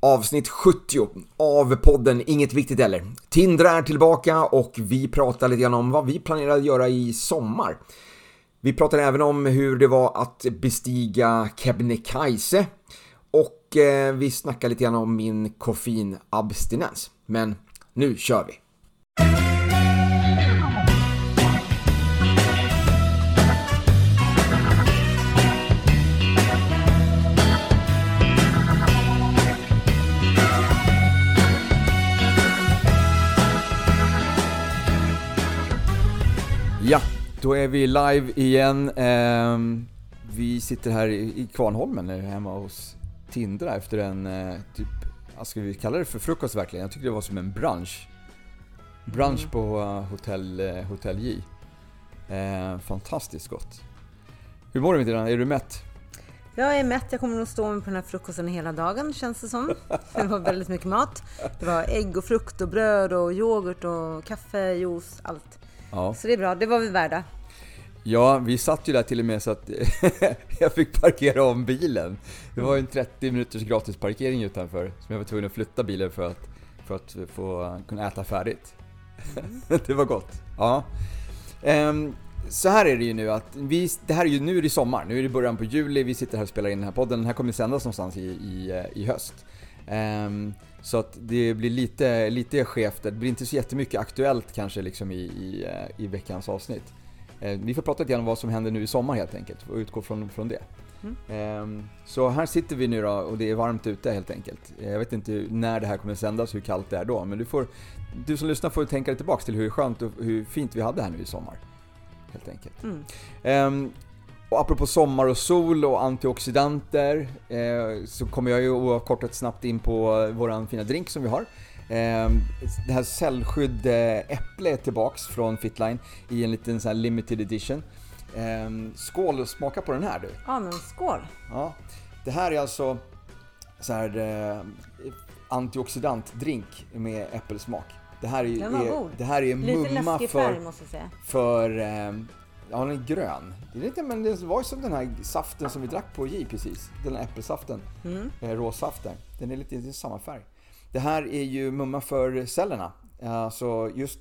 Avsnitt 70 av podden Inget Viktigt Eller. Tindra är tillbaka och vi pratar lite grann om vad vi planerar att göra i sommar. Vi pratar även om hur det var att bestiga Kebnekaise och eh, vi snackar lite grann om min koffeinabstinens. Men nu kör vi! Då är vi live igen. Ehm, vi sitter här i Kvarnholmen, hemma hos Tindra efter en eh, typ, ska vi kalla det för frukost verkligen? Jag tycker det var som en brunch. Brunch Mm. på eh, hotell, eh, hotell J. Eh, fantastiskt gott. Hur mår du Tindra? Är du mätt? Jag är mätt, jag kommer nog stå med på den här frukosten hela dagen känns det som. Det var väldigt mycket mat. Det var ägg och frukt och bröd och yoghurt och kaffe, juice, allt. Ja. Så det är bra, det var vi värda. Ja, vi satt ju där till och med så att jag fick parkera om bilen. Det var ju en 30 minuters gratis parkering utanför som jag var tvungen att flytta bilen för att, för att få kunna äta färdigt. det var gott. Ja. Ehm, så här är det ju nu att vi, det här är ju, nu är det sommar, nu är det början på juli, vi sitter här och spelar in den här podden. Den här kommer sändas någonstans i, i, eh, i höst. Ehm, så att det blir lite, lite skevt, det blir inte så jättemycket aktuellt kanske liksom i, i, eh, i veckans avsnitt. Eh, Vi får prata lite grann om vad som händer nu i sommar helt enkelt och utgå från, från det. Ehm, Så här sitter vi nu då och det är varmt ute helt enkelt. Eh, Jag vet inte när det här kommer sändas, hur kallt det är då, men du, får, du som lyssnar får tänka dig tillbaks till hur skönt och hur fint vi hade här nu i sommar. Helt enkelt. Mm. Ehm, och apropå sommar och sol och antioxidanter eh, så kommer jag ju oavkortat snabbt in på våran fina drink som vi har. Ehm, det här cellskydd eh, äpple är tillbaks från Fitline i en liten sån limited edition. Ehm, skål och smaka på den här du. Ja men skål! Ja, det här är alltså så här eh, antioxidantdrink med äppelsmak. Det här är, är, det här är Lite mumma för färg måste jag säga. för, eh, ja den är grön. Det är lite, men det var ju som den här saften som vi drack på J precis. Den här äppelsaften. Mm. Eh, råsaften. Den är lite är samma färg. Det här är ju mumma för cellerna. Alltså just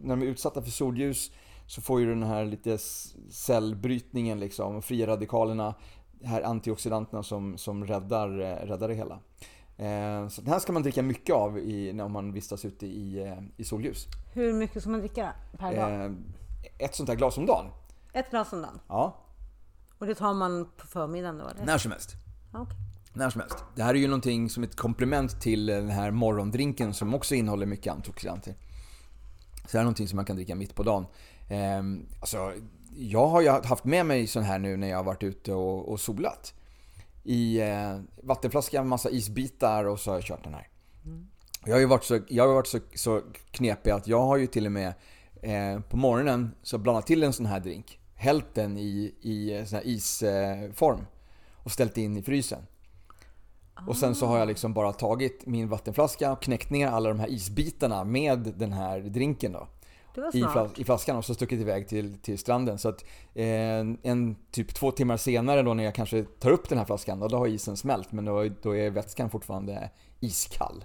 när de är utsatta för solljus så får ju den här lite cellbrytningen liksom, fria radikalerna, här antioxidanterna som, som räddar, eh, räddar det hela. Eh, Så den här ska man dricka mycket av i, när man vistas ute i, i solljus. Hur mycket ska man dricka per dag? Ett sånt här glas om dagen. Ett glas om dagen. Ja, Och det tar man på förmiddagen då eller? när som helst. Okej. När som helst. Det här är ju någonting som ett komplement till den här morgondrinken som också innehåller mycket antioxidanter. Så det här är någonting som man kan dricka mitt på dagen. Ehm, alltså, jag har ju haft med mig sån här nu när jag har varit ute och, och solat. I eh, vattenflaska, massa isbitar och så har jag kört den här. Jag har ju varit så, jag har varit så, så knepig att jag har ju till och med eh, på morgonen så blandat till en sån här drink. Hällt den i, i sån här isform och ställt in i frysen. Och sen så har jag liksom bara tagit min vattenflaska och knäckt ner alla de här isbitarna med den här drinken då. I, flas- I flaskan och så stuckit iväg till, till stranden. Så att eh, en typ två timmar senare då när jag kanske tar upp den här flaskan, då, då har isen smält men då, då är vätskan fortfarande iskall.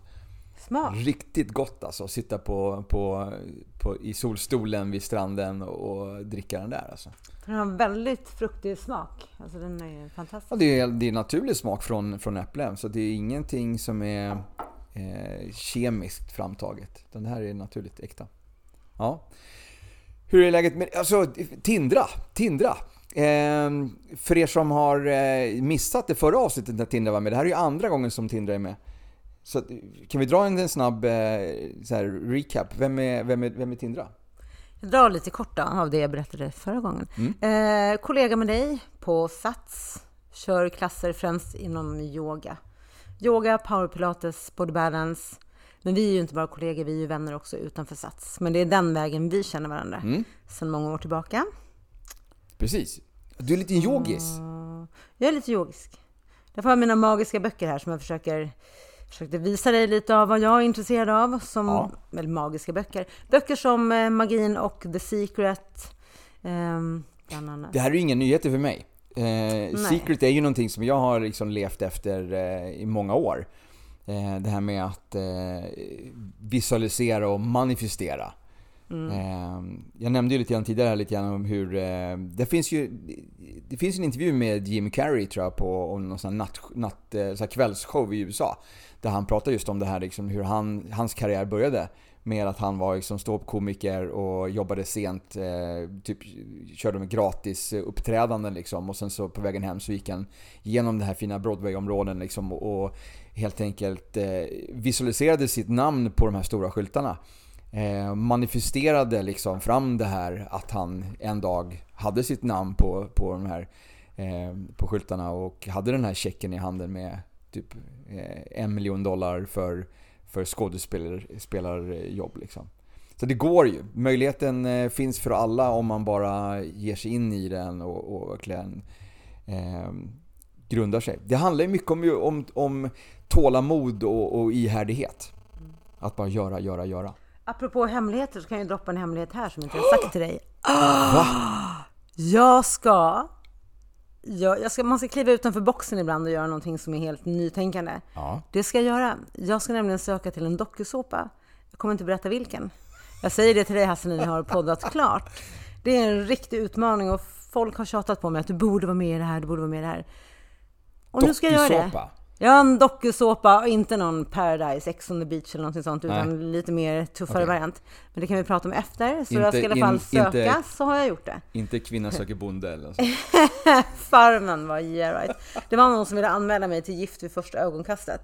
Smart. Riktigt gott alltså, sitta på, på, på, i solstolen vid stranden och, dricka den där alltså. Den har väldigt fruktig smak. Alltså den är ju Ja, fantastisk. det, är, det är naturlig smak från, från äpplen så det är ingenting som är eh, kemiskt framtaget. Det här är naturligt äkta. Ja. Hur är läget med, alltså Tindra, Tindra. Eh, för er som har eh, missat det förra avsnittet när Tindra var med, det här är ju andra gången som Tindra är med. Så kan vi dra en, en snabb eh, så här, recap? Vem är, vem, är, vem är Tindra? Jag drar lite kort då, av det jag berättade förra gången. Eh, kollega med dig på Sats. Kör klasser främst inom yoga. Yoga, powerpilates, body balance. Men vi är ju inte bara kollegor, vi är ju vänner också utanför Sats. Men det är den vägen vi känner varandra sedan många år tillbaka. Precis. Du är lite en yogis. Jag är lite yogisk. Därför har jag mina magiska böcker här som jag försöker försökte visa dig lite av vad jag är intresserad av. Som, Ja. Eller magiska böcker. Böcker som eh, Magin och The Secret. annat. Det här är ju inga nyheter för mig. Eh, Secret är ju någonting som jag har liksom levt efter eh, i många år. Eh, det här med att eh, visualisera och manifestera. Mm. Ehm, jag nämnde ju lite grann tidigare lite grann om hur... Ehm, det finns ju det finns en intervju med Jim Carrey tror jag på någon sån natt, natt, eh, så kvällsshow i USA. Där han pratar just om det här liksom, hur han, hans karriär började. Med att han var liksom ståuppkomiker och jobbade sent. Eh, typ körde med gratis eh, uppträdanden liksom. Och sen så på vägen hem så gick han genom det här fina Broadway-områden liksom. Och, helt enkelt visualiserade sitt namn på de här stora skyltarna. Eh, manifesterade liksom fram det här att han en dag hade sitt namn på, på de här eh, på skyltarna och hade den här checken i handen med typ eh, en miljon dollar för, för skådespelarjobb. Liksom. Så det går ju. Möjligheten eh, finns för alla om man bara ger sig in i den och, och verkligen eh, grundar sig. Det handlar ju mycket om, om, om tålamod och, och ihärdighet. Att bara göra, göra, göra. Apropå hemligheter så kan jag droppa en hemlighet här som inte jag sagt till dig. Va? Jag ska, jag, jag ska... Man ska kliva utanför boxen ibland och göra någonting som är helt nytänkande. Ja. Det ska jag göra. Jag ska nämligen söka till en dokusåpa. Jag kommer inte berätta vilken. Jag säger det till dig Hasse när vi har poddat klart. Det är en riktig utmaning och folk har tjatat på mig att du borde vara med i det här, du borde vara med i det här. Och nu ska jag göra det. Ja, en dokusåpa, inte någon Paradise, Ex on the beach eller någonting sånt, utan Nej. lite mer tuffare okay. variant. Men det kan vi prata om efter, så inte, jag ska i alla fall in, söka, inte, så har jag gjort det. Inte Kvinna söker bonde eller så. Farmen var yeah right. Det var någon som ville anmäla mig till Gift vid första ögonkastet.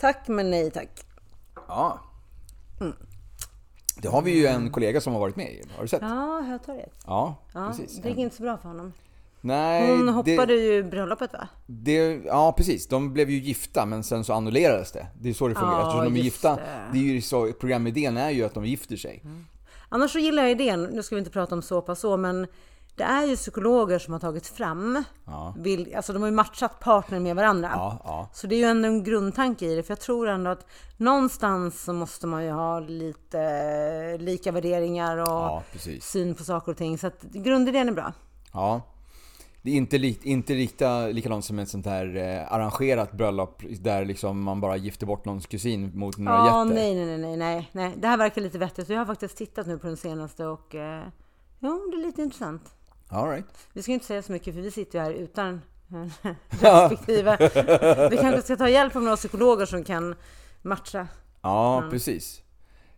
Tack men nej tack. Ja. Mm. Det har vi ju en kollega som har varit med i, har du sett? Ja, Hötorget. Ja, ja, precis. Det gick inte så bra för honom. Nej, Hon hoppade det, ju bröllopet va? Det, ja precis, de blev ju gifta men sen så annullerades det. Det är så det fungerar. Ja, de är gifta, det. det. är ju så, programidén är ju att de gifter sig. Mm. Annars så gillar jag idén, nu ska vi inte prata om såpa så, men det är ju psykologer som har tagit fram, ja. vill, alltså de har ju matchat partner med varandra. Ja, ja. Så det är ju ändå en grundtanke i det, för jag tror ändå att någonstans så måste man ju ha lite lika värderingar och syn på saker och ting. Så att grundidén är bra. Ja. Det är inte, li, inte lika, likadant som ett sånt här eh, arrangerat bröllop där liksom man bara gifter bort någons kusin mot några ja, jätter. Nej, nej, nej, nej, nej. Det här verkar lite vettigt. Jag har faktiskt tittat nu på den senaste och eh, ja, det är lite intressant. All right. Vi ska inte säga så mycket för vi sitter ju här utan respektive. vi kanske ska ta hjälp av några psykologer som kan matcha. Ja, mm. precis.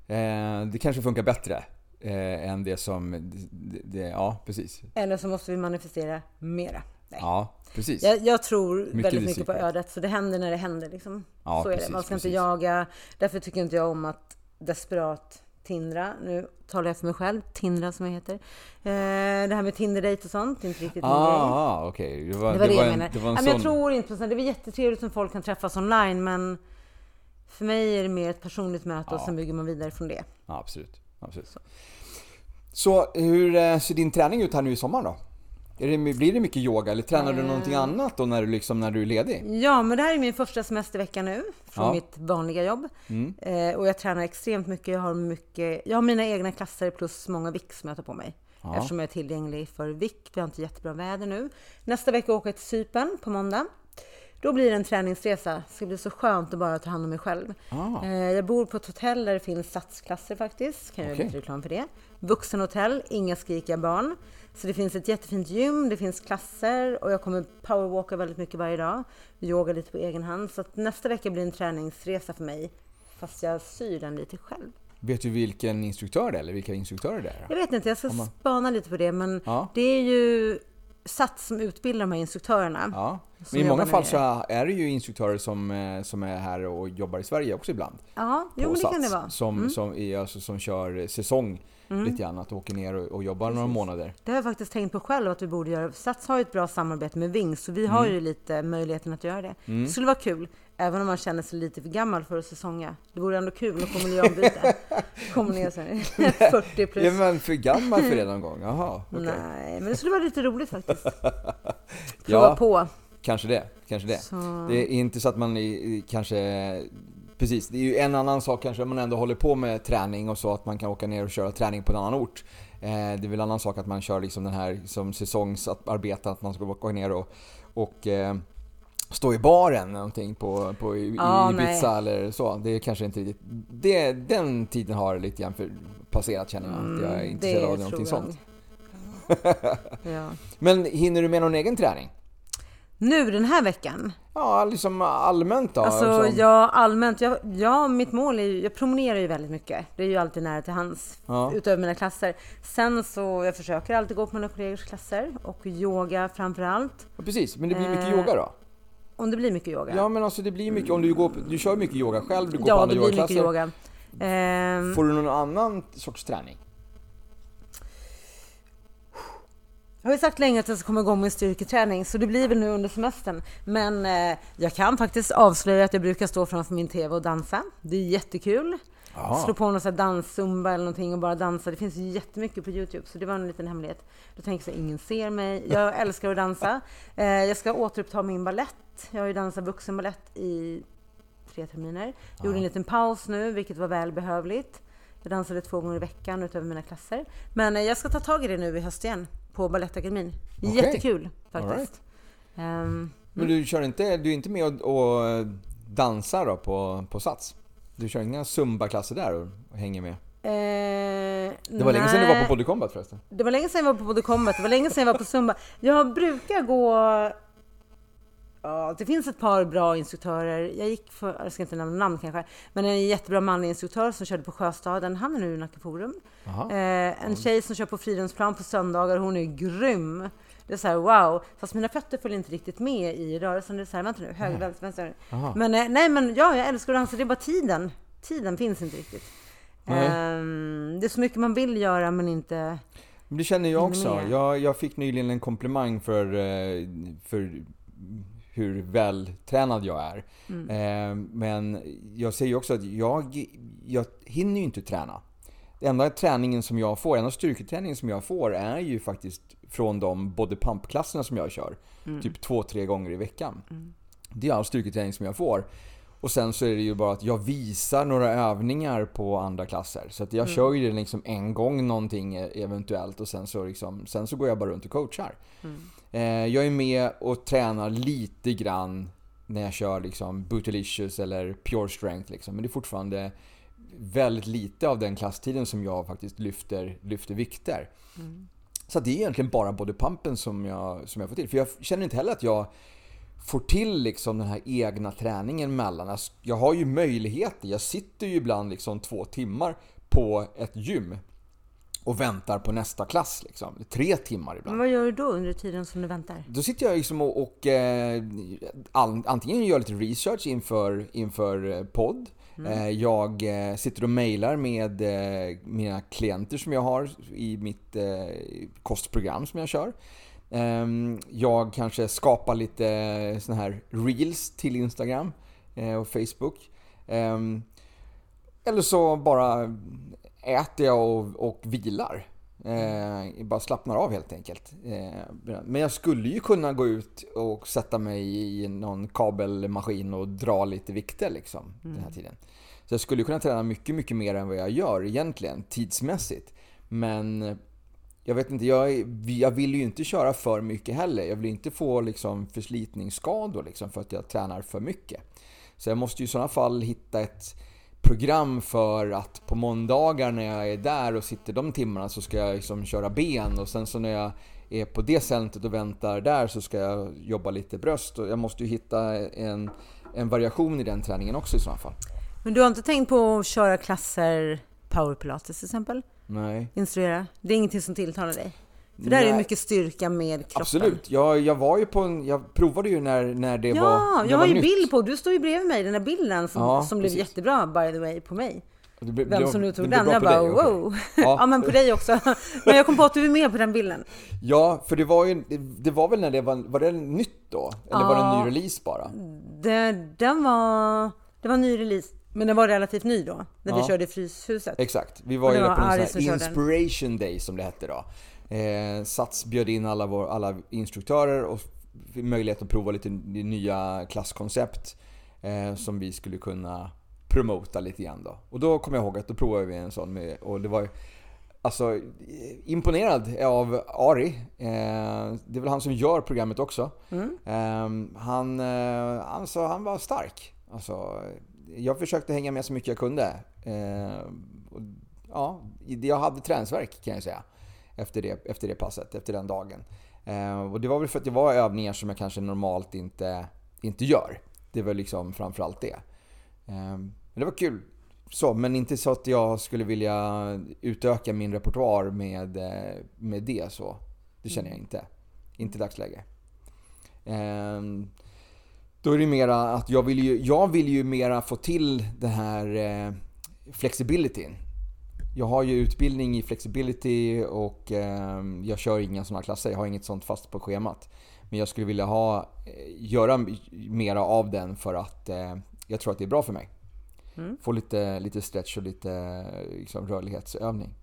Eh, det kanske funkar bättre eh, än det som... Det, det, ja, precis. Eller så måste vi manifestera mera. Nej. Ja, precis. Jag, jag tror mycket väldigt mycket på ödet, så det händer när det händer. Liksom. Ja, så är precis, det. Man ska precis. inte jaga. Därför tycker inte jag om att desperat Tindra. Nu talar jag för mig själv. Tindra som jag heter. Eh, det här med Tinder-date och sånt, inte riktigt min ah, grej. Ah, okay. Det var det, var det, det jag menade. En, sån... Jag tror inte på sånt. Det är jättetrevligt om folk kan träffas online, men för mig är det mer ett personligt möte ja. och sen bygger man vidare från det. Ja, absolut. Absolut. Så. Så hur eh, ser din träning ut här nu i sommar då? Det, blir det mycket yoga eller tränar du någonting eh. annat då när du, liksom, när du är ledig? Ja, men det här är min första semestervecka nu från ja. mitt vanliga jobb. Mm. Eh, och jag tränar extremt mycket. Jag har, mycket. jag har mina egna klasser plus många VIK som jag tar på mig. Ja. Eftersom jag är tillgänglig för VIK. Vi har inte jättebra väder nu. Nästa vecka åker jag till Cypern på måndag. Då blir det en träningsresa. Det ska bli så skönt att bara ta hand om mig själv. Ah. Jag bor på ett hotell där det finns satsklasser faktiskt. Kan jag okay. göra lite reklam för det. Vuxenhotell, inga skrikiga barn. Så det finns ett jättefint gym, det finns klasser och jag kommer powerwalka väldigt mycket varje dag. Yoga lite på egen hand. Så nästa vecka blir en träningsresa för mig. Fast jag syr den lite själv. Vet du vilken instruktör det är eller vilka instruktörer det är? Jag vet inte, jag ska man... spana lite på det. Men ja. det är ju Sats som utbildar de här instruktörerna. Ja. Men i många fall så är det ju instruktörer som, eh, som är här och jobbar i Sverige också ibland. Ja, jo, men det Sats, kan det vara. Som, mm. som, är, alltså, som kör säsong mm. lite grann, att åker ner och, och jobbar Precis. några månader. Det har jag faktiskt tänkt på själv att vi borde göra. Sats har ju ett bra samarbete med Wings, så vi har mm. ju lite möjligheten att göra det. Mm. Det skulle vara kul, även om man känner sig lite för gammal för att säsonga. Det vore ändå kul att få miljöombyte. Kommer ner så 40 plus. Ja, men för gammal för det någon gång? Jaha, okay. Nej, men det skulle vara lite roligt faktiskt. Prova ja. på. Kanske det, kanske det. Så... Det är inte så att man kanske Precis, det är ju en annan sak kanske om man ändå håller på med träning och så att man kan åka ner och köra träning på en annan ort. Eh, det är väl en annan sak att man kör liksom den här som säsongsarbete, att man ska åka ner och, och eh, stå i baren någonting på, på i, Ja, i Ibiza nej. eller så. Det är kanske inte riktigt... Det, den tiden har lite grann för, passerat känner jag. att jag är Mm, intresserad av någonting jag. sånt. Ja. Men hinner du med någon egen träning? Nu den här veckan? Ja, liksom allmänt då? Alltså Som- ja, allmänt. Jag, ja, mitt mål är ju, jag promenerar ju väldigt mycket. Det är ju alltid nära till hands. Ja. Utöver mina klasser. Sen så, jag försöker alltid gå på mina kollegors klasser. Och yoga framför allt. Ja, Precis, men det blir mycket Eh, yoga då? Om det blir mycket yoga. Ja men alltså det blir mycket, om du går, på- du kör mycket yoga själv, du går på Ja, andra det blir mycket yogaklasser. yoga. Ehm, Får du någon annan sorts träning? Jag har ju sagt länge att jag ska komma igång med styrketräning, så det blir väl nu under semestern. Men eh, jag kan faktiskt avslöja att jag brukar stå framför min TV och dansa. Det är jättekul. Jaha. Slå på någon danszumba eller någonting och bara dansa. Det finns ju jättemycket på Youtube, så det var en liten hemlighet. Då tänker jag så ingen ser mig. Jag älskar att dansa. Eh, jag ska återuppta min ballett. Jag har ju dansat vuxenballett i tre terminer. Gjorde en liten paus nu, vilket var välbehövligt. Jag dansade två gånger i veckan utöver mina klasser. Men eh, jag ska ta tag i det nu i höst igen på Balettakademin. Okej. Jättekul faktiskt. Ehm, Men du kör inte, du är inte med och, och dansar då på, på Sats? Du kör inga zumba-klasser där och, och hänger med? eh, Det var länge sedan du var på Body Combat förresten. Det var länge sedan jag var på Body Combat, det var länge sedan jag var på Zumba. Jag brukar gå... Ja, det finns ett par bra instruktörer. Jag gick för, jag ska inte nämna namn kanske, men en jättebra manlig instruktör som körde på Sjöstaden. Han är nu i Nacka Forum. Eh, en tjej som kör på Fridhemsplan på söndagar, hon är grym. Det är så här, wow. Fast mina fötter följer inte riktigt med i rörelsen. Det är så här, vänta nu, höger, vänster, vänster. Men eh, nej, men ja, jag älskar att dansa. Det är bara tiden. Tiden finns inte riktigt. Ehm, det är så mycket man vill göra, men inte... Men det känner jag också. Jag, jag fick nyligen en komplimang för, eh, för hur vältränad jag är. Eh, Men jag säger också att jag, jag hinner ju inte träna. Den enda träningen som jag får, enda styrketräningen som jag får är ju faktiskt från de body pump-klasserna som jag kör. Typ två, tre gånger i veckan. Det är all styrketräning som jag får. Och sen så är det ju bara att jag visar några övningar på andra klasser. Så att jag kör ju det liksom en gång någonting e- eventuellt och sen så, liksom, sen så går jag bara runt och coachar. Eh, jag är med och tränar lite grann när jag kör liksom Bootylicious eller Pure Strength liksom. Men det är fortfarande väldigt lite av den klasstiden som jag faktiskt lyfter, lyfter vikter. Så att det är egentligen bara bodypumpen som jag, som jag får till. För jag känner inte heller att jag får till liksom den här egna träningen mellan. Alltså, Jag har ju möjligheter. Jag sitter ju ibland liksom två timmar på ett gym och väntar på nästa klass. Liksom. Tre timmar ibland. Men vad gör du då under tiden som du väntar? Då sitter jag liksom och, och eh, all, antingen gör lite research inför, inför eh, podd. Eh, jag eh, sitter och mejlar med eh, mina klienter som jag har i mitt eh, kostprogram som jag kör. Ehm, jag kanske skapar lite såna här reels till Instagram och Facebook. Ehm, eller så bara äter jag och, och vilar. Eh, bara slappnar av helt enkelt. Eh, men jag skulle ju kunna gå ut och sätta mig i någon kabelmaskin och dra lite vikter liksom den här tiden. Så jag skulle kunna träna mycket, mycket mer än vad jag gör egentligen tidsmässigt. Men jag vet inte, jag, jag vill ju inte köra för mycket heller. Jag vill inte få liksom förslitningsskador liksom för att jag tränar för mycket. Så jag måste ju i sådana fall hitta ett program för att på måndagar när jag är där och sitter de timmarna så ska jag liksom köra ben och sen så när jag är på det centret och väntar där så ska jag jobba lite bröst och jag måste ju hitta en, en variation i den träningen också i sådana fall. Men du har inte tänkt på att köra klasser power pilates till exempel? Nej. Instruera? Det är ingenting som tilltalar dig? För där är det mycket styrka med kroppen. Absolut. Jag, jag var ju på en, jag provade ju när, när det Ja, var det jag har ju nytt. bild på, du står ju bredvid mig, den här bilden som, Ja, som blev jättebra by the way på mig. Blev- Vem som nu tog den. Jag bara dig, wow. Ja. Ja. men på dig också. Men jag kom på att du är med på den bilden. Ja, för det var ju, det, var väl när det var, var det nytt då? Eller var det en ny release bara? Det, den var, det var en ny release, men den var relativt ny då, när vi Ja. körde i Fryshuset. Exakt. Vi var ju där på en sån här inspiration day som det hette då. Eh, Sats bjöd in alla, vår, alla instruktörer och fick möjlighet att prova lite nya klasskoncept eh, som vi skulle kunna promota lite grann då. Och då kommer jag ihåg att då provade vi en sån med, och det var alltså imponerad av Ari. Eh, det är väl han som gör programmet också. Mm. Eh, han, eh, alltså, han var stark. Alltså, jag försökte hänga med så mycket jag kunde. Eh, och, ja, jag hade träningsverk kan jag säga. Efter det, efter det passet, efter den dagen. Eh, och det var väl för att det var övningar som jag kanske normalt inte, inte gör. Det var liksom framförallt det. Eh, men det var kul. Så, men inte så att jag skulle vilja utöka min repertoar med, eh, med det så. Det känner jag inte. Inte i dagsläge. Eh, då är det mera att jag vill ju, jag vill ju mera få till den här eh, flexibilityn. Jag har ju utbildning i flexibility och eh, jag kör inga sådana klasser. Jag har inget sånt fast på schemat. Men jag skulle vilja ha, göra mera av den för att jag tror att det är bra för mig. Mm. Få lite, lite stretch och lite liksom, rörlighetsövning.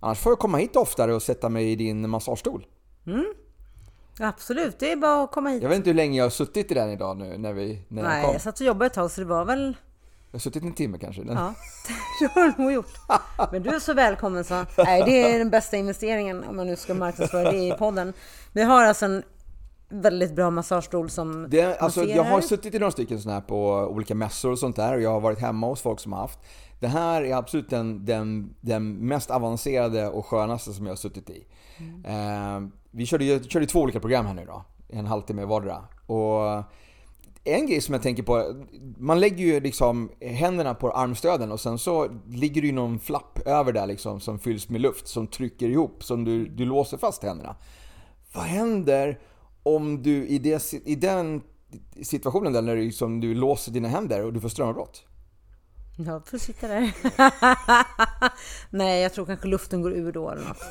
Annars får jag komma hit oftare och sätta mig i din massagestol. Mm. Absolut, det är bara att komma hit. Jag vet inte hur länge jag har suttit i den idag nu när vi när Nej, jag kom. jag satt och jobbade ett tag så det var väl... Jag har suttit en timme kanske. Den. Ja, det har du nog gjort. Men du är så välkommen så. Nej, det är den bästa investeringen om man nu ska marknadsföra det i podden. Vi har alltså en väldigt bra massagestol som det, alltså, Jag har suttit i några stycken sådana här på olika mässor och sånt där och jag har varit hemma hos folk som har haft. Det här är absolut den, den, den mest avancerade och skönaste som jag har suttit i. Mm. Eh, vi körde, körde två olika program här nu då, en halvtimme vardera. Och en grej som jag tänker på, man lägger ju liksom händerna på armstöden och sen så ligger det ju någon flapp över där liksom som fylls med luft som trycker ihop, som du, du låser fast händerna. Vad händer om du i, det, i den situationen där när du, liksom, du låser dina händer och du får strömavbrott? Ja, får sitta där. Nej, jag tror kanske luften går ur då eller något.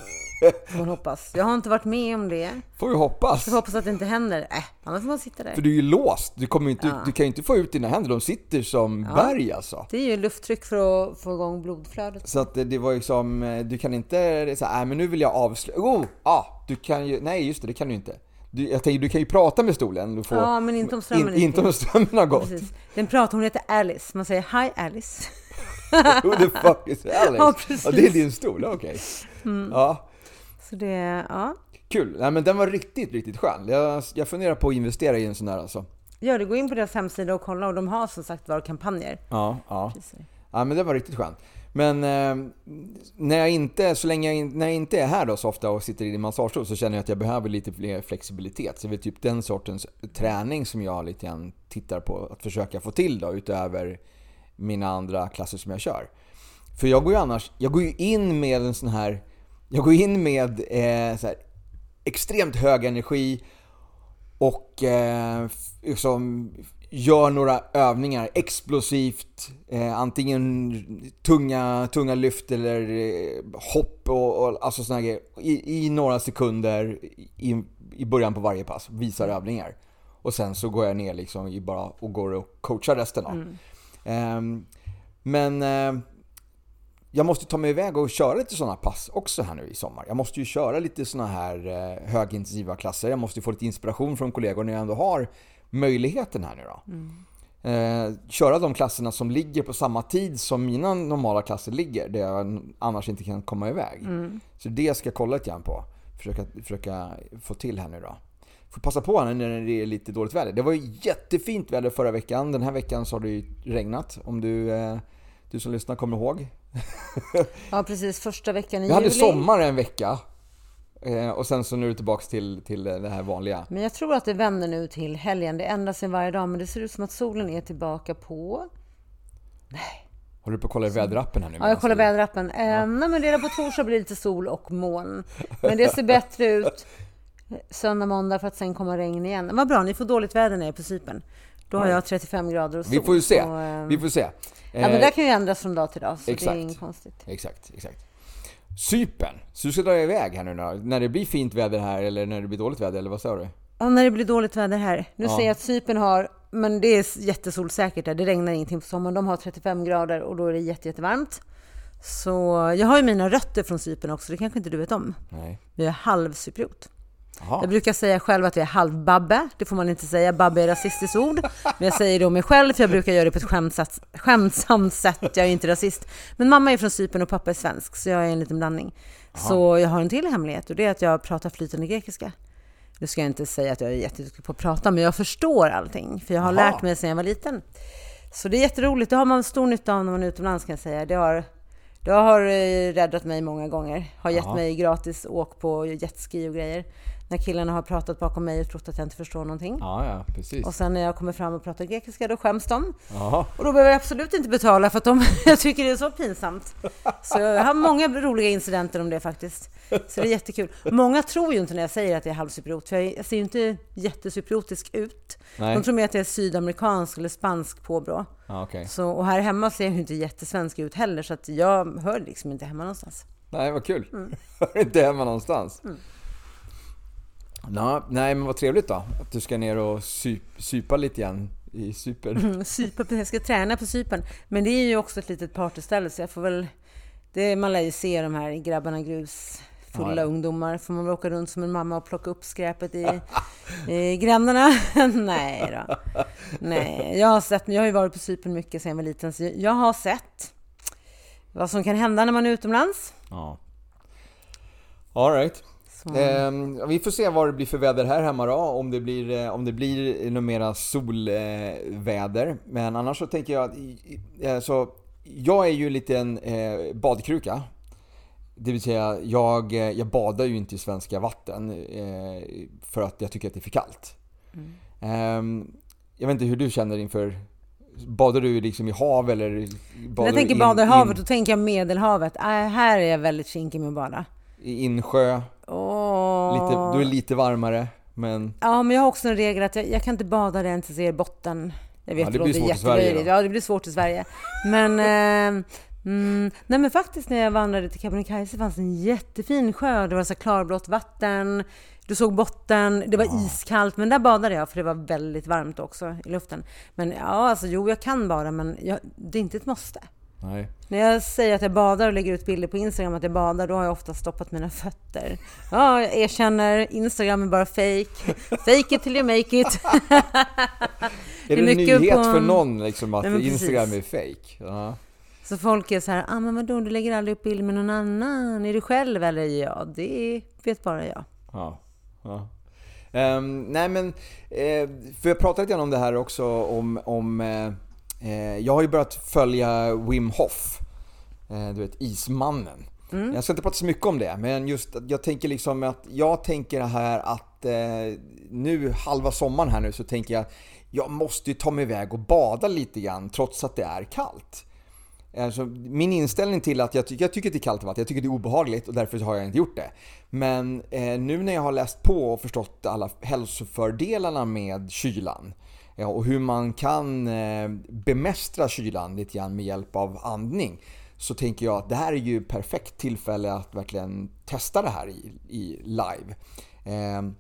Får man hoppas. Jag har inte varit med om det. Får vi hoppas. Jag hoppas att det inte händer. Äh, annars får man sitta där. För du är ju låst. Du, kommer inte, ja. du kan ju inte få ut dina händer. De sitter som ja. berg alltså. Det är ju lufttryck för att få igång blodflödet. Så att det var ju som, eh, du kan inte säga, nej men nu vill jag avsluta. Oh, ah, du kan ju, nej just det, det kan du inte. Du, jag tänker, du kan ju prata med stolen. Du får, ja, men inte om strömmen in, Inte om strömmen har gått. Precis. Den pratar, hon heter Alice. Man säger Hi Alice. Who the fuck is Alice? Ja, precis. Ja, det är din stol, okej. Okay. Mm. Ja. Så det, ja. Kul. Nej, men den var riktigt, riktigt skön. Jag, jag funderar på att investera i en sån där alltså. Ja, du går in på deras hemsida och kolla och de har som sagt var kampanjer. Ja, ja. Ja, men det var riktigt skönt. Men eh, när jag inte, så länge jag, när jag inte är här då så ofta och sitter i din massagestol så känner jag att jag behöver lite mer flexibilitet. Så det är typ den sortens träning som jag lite grann tittar på att försöka få till då utöver mina andra klasser som jag kör. För jag går ju annars, jag går ju in med en sån här, jag går in med eh, så här, extremt hög energi och eh, liksom gör några övningar explosivt. Eh, antingen tunga, tunga lyft eller eh, hopp och, och alltså såna grejer. I, I, några sekunder i, i början på varje pass. Visar övningar. Och sen så går jag ner liksom i bara och går och coachar resten av. Mm. Eh, men jag måste ta mig iväg och köra lite sådana pass också här nu i sommar. Jag måste ju köra lite sådana här eh, högintensiva klasser. Jag måste få lite inspiration från kollegor när jag ändå har möjligheten här nu då. Mm. Eh, köra de klasserna som ligger på samma tid som mina normala klasser ligger, där jag annars inte kan komma iväg. Mm. Så det ska jag kolla lite grann på. Försöka, försöka få till här nu då. Får passa på här när det är lite dåligt väder. Det var ju jättefint väder förra veckan. Den här veckan så har det ju regnat. Om du, eh, du som lyssnar kommer ihåg. ja precis, första veckan i juli. Vi hade sommar en vecka. Eh, och sen så nu är du tillbaka till, till det här vanliga. Men jag tror att det vänder nu till helgen. Det ändrar sig varje dag, men det ser ut som att solen är tillbaka på... Nej. Håller du på att kolla i väderappen här nu? Ja, jag kollar väderappen. Ja. Eh, nej, men redan på torsdag blir det lite sol och moln. Men det ser bättre ut söndag, måndag för att sen komma regn igen. Vad bra, ni får dåligt väder nere på Cypern. Då har jag 35 grader och sol. Vi får ju se. Och, eh, Vi får se. Ja, men det kan ju ändras från dag till dag, så exakt. det är inget konstigt. Exakt, exakt. Cypern. Så du ska dra iväg här nu då? När det blir fint väder här eller när det blir dåligt väder, eller vad sa du? Ja, när det blir dåligt väder här. Nu ja. ser jag att Cypern har, men det är jättesolsäkert där. Det regnar ingenting på sommaren. De har 35 grader och då är det jätte, jättevarmt. Så jag har ju mina rötter från Cypern också, det kanske inte du vet om. Nej. Jag är halvcypriot. Aha. Jag brukar säga själv att jag är halvbabbe. Det får man inte säga. Babbe är rasistiskt ord. Men jag säger det om mig själv, för jag brukar göra det på ett skämtsatt, skämtsamt sätt. Jag är inte rasist. Men mamma är från Cypern och pappa är svensk, så jag är en liten blandning. Aha. Så jag har en till hemlighet och det är att jag pratar flytande grekiska. Nu ska jag inte säga att jag är jätteduktig på att prata, men jag förstår allting. För jag har Aha. lärt mig sedan jag var liten. Så det är jätteroligt. Det har man stor nytta av när man är utomlands kan jag säga. Det har det har eh, räddat mig många gånger. Har gett mig gratis åk på jetski och grejer. När killarna har pratat bakom mig och trott att jag inte förstår någonting. Ja, ja, precis. Och sen när jag kommer fram och pratar grekiska, då skäms de. Aha. Och då behöver jag absolut inte betala för att de, tycker det är så pinsamt. Så jag har många roliga incidenter om det faktiskt. Så det är jättekul. Många tror ju inte när jag säger att jag är halvcypriot, för jag ser ju inte jättecypriotisk ut. Nej. De tror mer att jag är sydamerikansk eller spansk påbrå. Ah, okay. så, och här hemma ser jag ju inte jättesvensk ut heller, så att jag hör liksom inte hemma någonstans. Nej, vad kul. Mm. Hör inte hemma någonstans. Mm. Nå, nej, men vad trevligt då. Att du ska ner och syp, sypa lite igen i Cypern. Mm, sypa, jag ska träna på Cypern. Men det är ju också ett litet partyställe, så jag får väl... Det, man lär ju se de här grabbarna grus fulla ja, ja. ungdomar. Får man åka runt som en mamma och plocka upp skräpet i, i gränderna? Nej då. Nej, jag har sett, jag har ju varit på Cypern mycket sedan jag var liten, så jag har sett vad som kan hända när man är utomlands. Ja. All right. Eh, vi får se vad det blir för väder här hemma då, om det blir, eh, om det blir något mera solväder. Men annars så tänker jag, eh, så jag är ju lite en eh, badkruka. Det vill säga, jag, eh, jag badar ju inte i svenska vatten eh, för att jag tycker att det är för kallt. Mm. Eh, jag vet inte hur du känner inför Badar du liksom i hav eller? Badar jag tänker bada i havet, då tänker jag Medelhavet. Äh, här är jag väldigt kinkig med att bada. I insjö? Oh. Lite, du är lite varmare, men... Ja, men jag har också en regel att jag, jag kan inte bada där jag inte ser botten. Jag vet, ja, det blir svårt i Sverige Ja, det blir svårt i Sverige. Men... Eh, Mm, nej men faktiskt när jag vandrade till Kebnekaise fanns det en jättefin sjö. Det var så klarblått vatten. Du såg botten. Det var ja. iskallt. Men där badade jag för det var väldigt varmt också i luften. Men ja, alltså jo, jag kan bada men jag, det är inte ett måste. Nej. När jag säger att jag badar och lägger ut bilder på Instagram att jag badar, då har jag ofta stoppat mina fötter. Ja, jag erkänner, Instagram är bara fake. Fake it till you make it. är det, en nyhet på... för någon liksom, att Nej, Instagram är fake? Ja. Så folk är så här, ah, men vadå, du lägger aldrig upp bilder med någon annan? Är du själv eller? Ja, det vet bara jag. Ja. ja. Um, nej men, eh, för jag pratade lite grann om det här också om, om eh, jag har ju börjat följa Wim Hof, eh, du vet ismannen. Mm. Jag ska inte prata så mycket om det, men just jag tänker liksom att jag tänker här att eh, nu halva sommaren här nu så tänker jag jag måste ju ta mig iväg och bada lite grann trots att det är kallt. Alltså, min inställning till att jag, ty jag tycker det är kallt vatten, jag tycker det är obehagligt och därför har jag inte gjort det. Men eh, nu när jag har läst på och förstått alla hälsofördelarna med kylan ja, och hur man kan eh, bemästra kylan lite grann med hjälp av andning så tänker jag att det här är ju perfekt tillfälle att verkligen testa det här i, i live. Eh,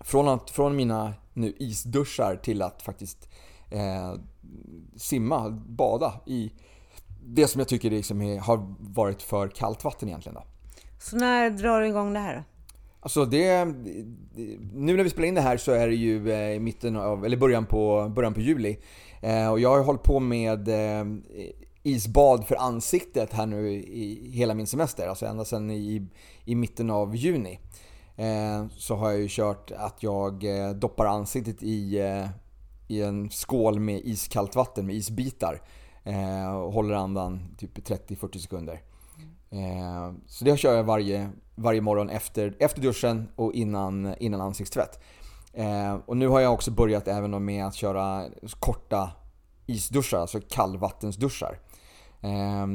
från, att, från mina nu isduschar till att faktiskt eh, simma, bada i det som jag tycker liksom är, har varit för kallt vatten egentligen. Då. Så när drar du igång det här då? Alltså det, nu när vi spelar in det här så är det ju eh, i mitten av, eller början på, början på juli. Eh, och jag har hållit på med eh, isbad för ansiktet här nu i hela min semester. Alltså ända sedan i, i mitten av juni. Eh, så har jag ju kört att jag eh, doppar ansiktet i, i en skål med iskallt vatten med isbitar. Eh, och håller andan typ 30-40 sekunder. Eh, så det kör jag varje, varje morgon efter, efter duschen och innan, innan ansiktstvätt. Eh, och nu har jag också börjat även med att köra korta isduschar, alltså kallvattensduschar. Eh,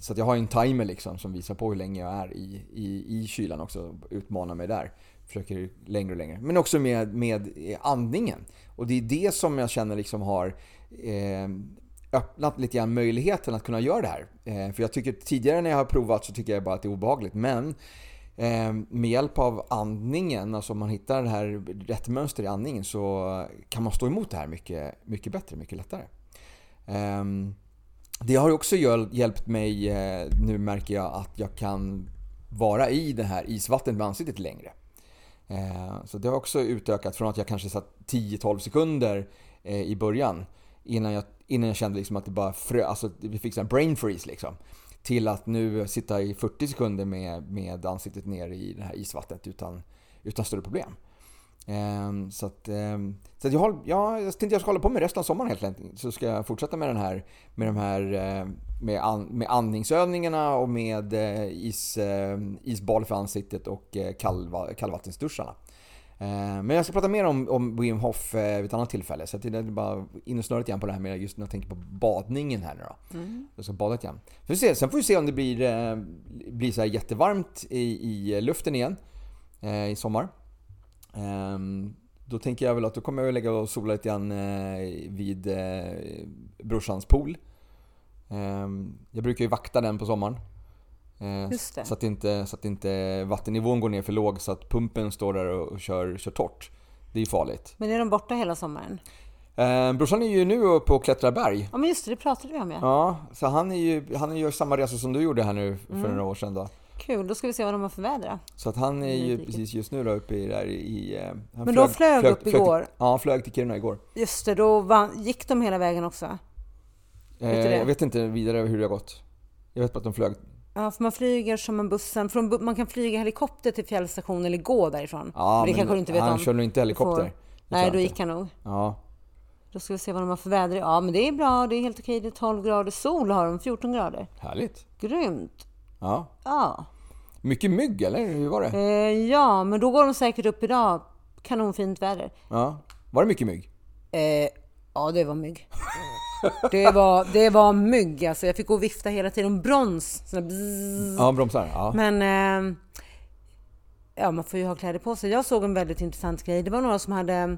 så att jag har en timer liksom som visar på hur länge jag är i, i, i kylan också. Utmanar mig där. Försöker längre och längre. Men också med, med andningen. Och det är det som jag känner liksom har eh, öppnat lite grann möjligheten att kunna göra det här. Eh, för jag tycker tidigare när jag har provat så tycker jag bara att det är obehagligt. Men eh, med hjälp av andningen, alltså om man hittar det här rätt mönster i andningen så kan man stå emot det här mycket, mycket bättre, mycket lättare. Eh, det har också hjälpt mig, eh, nu märker jag att jag kan vara i det här isvattnet med ansiktet längre. Eh, så det har också utökat från att jag kanske satt 10-12 sekunder eh, i början innan jag, innan jag kände liksom att det bara frö, alltså vi fick en brain freeze liksom. Till att nu sitta i 40 sekunder med, med ansiktet ner i det här isvattnet utan, utan större problem. Um, så att, um, så att jag, håll, ja, jag tänkte jag ska hålla på med resten av sommaren helt enkelt. Så ska jag fortsätta med den här, med de här ehm, med, an, med andningsövningarna och med eh, is, isbal för ansiktet och eh, kallva, kallvattensduscharna. Men jag ska prata mer om, om Wim Hof vid ett annat tillfälle. Så jag är bara in och snurrat igen på det här med just när jag tänker på badningen här nu då. Mm. Jag ska bada igen. Får se, sen får vi se om det blir, blir så här jättevarmt i, i luften igen i sommar. Um, då tänker jag väl att då kommer jag lägga och sola lite grann eh, vid eh, brorsans pool. Um, jag brukar ju vakta den på sommaren. Uh, så, att inte, så att inte vattennivån går ner för låg så att pumpen står där och, kör, kör torrt. Det är farligt. Men är de borta hela sommaren? Eh, brorsan är ju nu uppe och klättrar berg. Ja men just det, det pratade vi om ja. Ja, så han, är ju, han gör samma resa som du gjorde här nu för mm. några år sedan då. Kul, då ska vi se vad de har för väder Så att han är ju precis just nu då uppe i, där i... Eh, Men flög, då flög, flög upp flög igår? Till, ja, han flög till Kiruna igår. Just det, då vann, gick de hela vägen också? Eh, jag vet inte vidare hur det har gått. Jag vet bara att de flög. Ja, för man flyger som en bussen. Från, man kan flyga helikopter till fjällstationen eller gå därifrån. Ja, men det kanske du inte vet han om. kör nog inte helikopter. Nej, då gick han nog. Ja. Då ska vi se vad de har för väder. Ja, men det är bra. Det är helt okej. Det är 12 grader. Sol har de, 14 grader. Härligt. Grymt. Ja. Ja. Mycket mygg eller hur var det? Eh, ja, men då går de säkert upp idag. Kanonfint väder. Ja. Var det mycket mygg? Eh, ja, det var mygg. Det var, det var mygg alltså. Jag fick gå och vifta hela tiden. Brons. Ja, bromsar. Ja. Men eh, ja, man får ju ha kläder på sig. Jag såg en väldigt intressant grej. Det var några som hade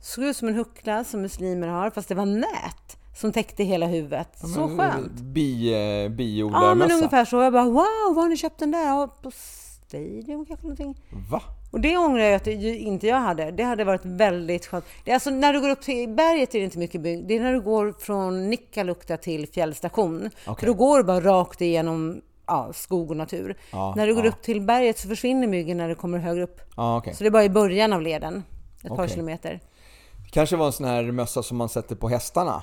såg ut som en huckla som muslimer har, fast det var nät som täckte hela huvudet. Ja, så skönt! Bi, eh, biodlarmössa. Ja, men ungefär så. Jag bara wow, var har ni köpt den där? Ja, på Stadium kanske någonting. Va? Och det ångrar jag att inte jag hade. Det hade varit väldigt skönt. Det är alltså när du går upp till berget är det inte mycket bygg. Det är när du går från Nikkaluokta till fjällstation. Okay. För då går du bara rakt igenom ja, skog och natur. Ja, när du går ja. upp till berget så försvinner myggen när du kommer högre upp. Ja, okay. Så det är bara i början av leden, ett okay. par kilometer. Det kanske var en sån här mössa som man sätter på hästarna?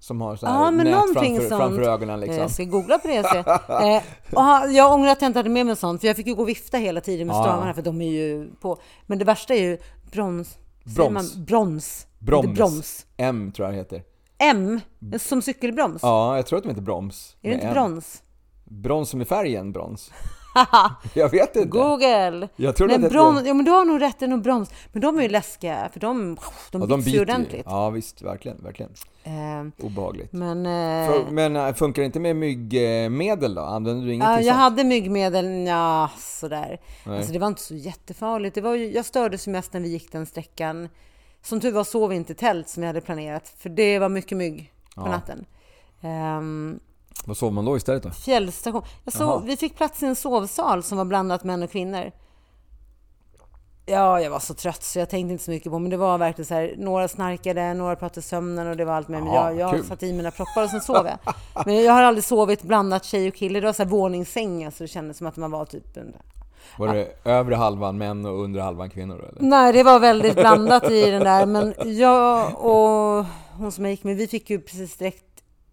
Som har så här ja, men nät framför, framför ögonen liksom. Jag ska googla på det. Så. eh, och jag ångrar att jag inte hade med mig sånt, för jag fick ju gå och vifta hela tiden med ja. stramarna, för de är ju på. Men det värsta är ju brons. Broms. Man, brons. Broms. broms. M tror jag det heter. M? Som cykelbroms? Ja, jag tror att de heter broms. Är det inte brons? Brons som i färgen brons. jag vet inte. Google! Jag tror det broms, ja, men du har nog rätt, det är nog broms. Men de är ju läskiga, för de, de, ja, de biter ju ordentligt. Ja, visst, verkligen, verkligen. Eh, Obehagligt. Men, eh, för, men äh, funkar det inte med myggmedel då? Använder du ingenting Ja, jag sånt? hade myggmedel, ja sådär. Alltså det var inte så jättefarligt. Det var jag stördes mest när vi gick den sträckan. Som tur var sov vi inte i tält som jag hade planerat, för det var mycket mygg på ja. natten. Um, vad sov man då istället då? Fjällstation. Sov, vi fick plats i en sovsal som var blandat män och kvinnor. Ja, jag var så trött så jag tänkte inte så mycket på men det var verkligen så här, några snarkade, några pratade sömnen och det var allt med. Men jag, jag satte i mina proppar och sen sov jag. Men jag har aldrig sovit blandat tjej och kille. Det var så här våningssäng, alltså det kändes som att man var typ en var det ja. övre halvan män och undre halvan kvinnor? Eller? Nej, det var väldigt blandat i den där. Men jag och hon som jag gick med, vi fick ju precis direkt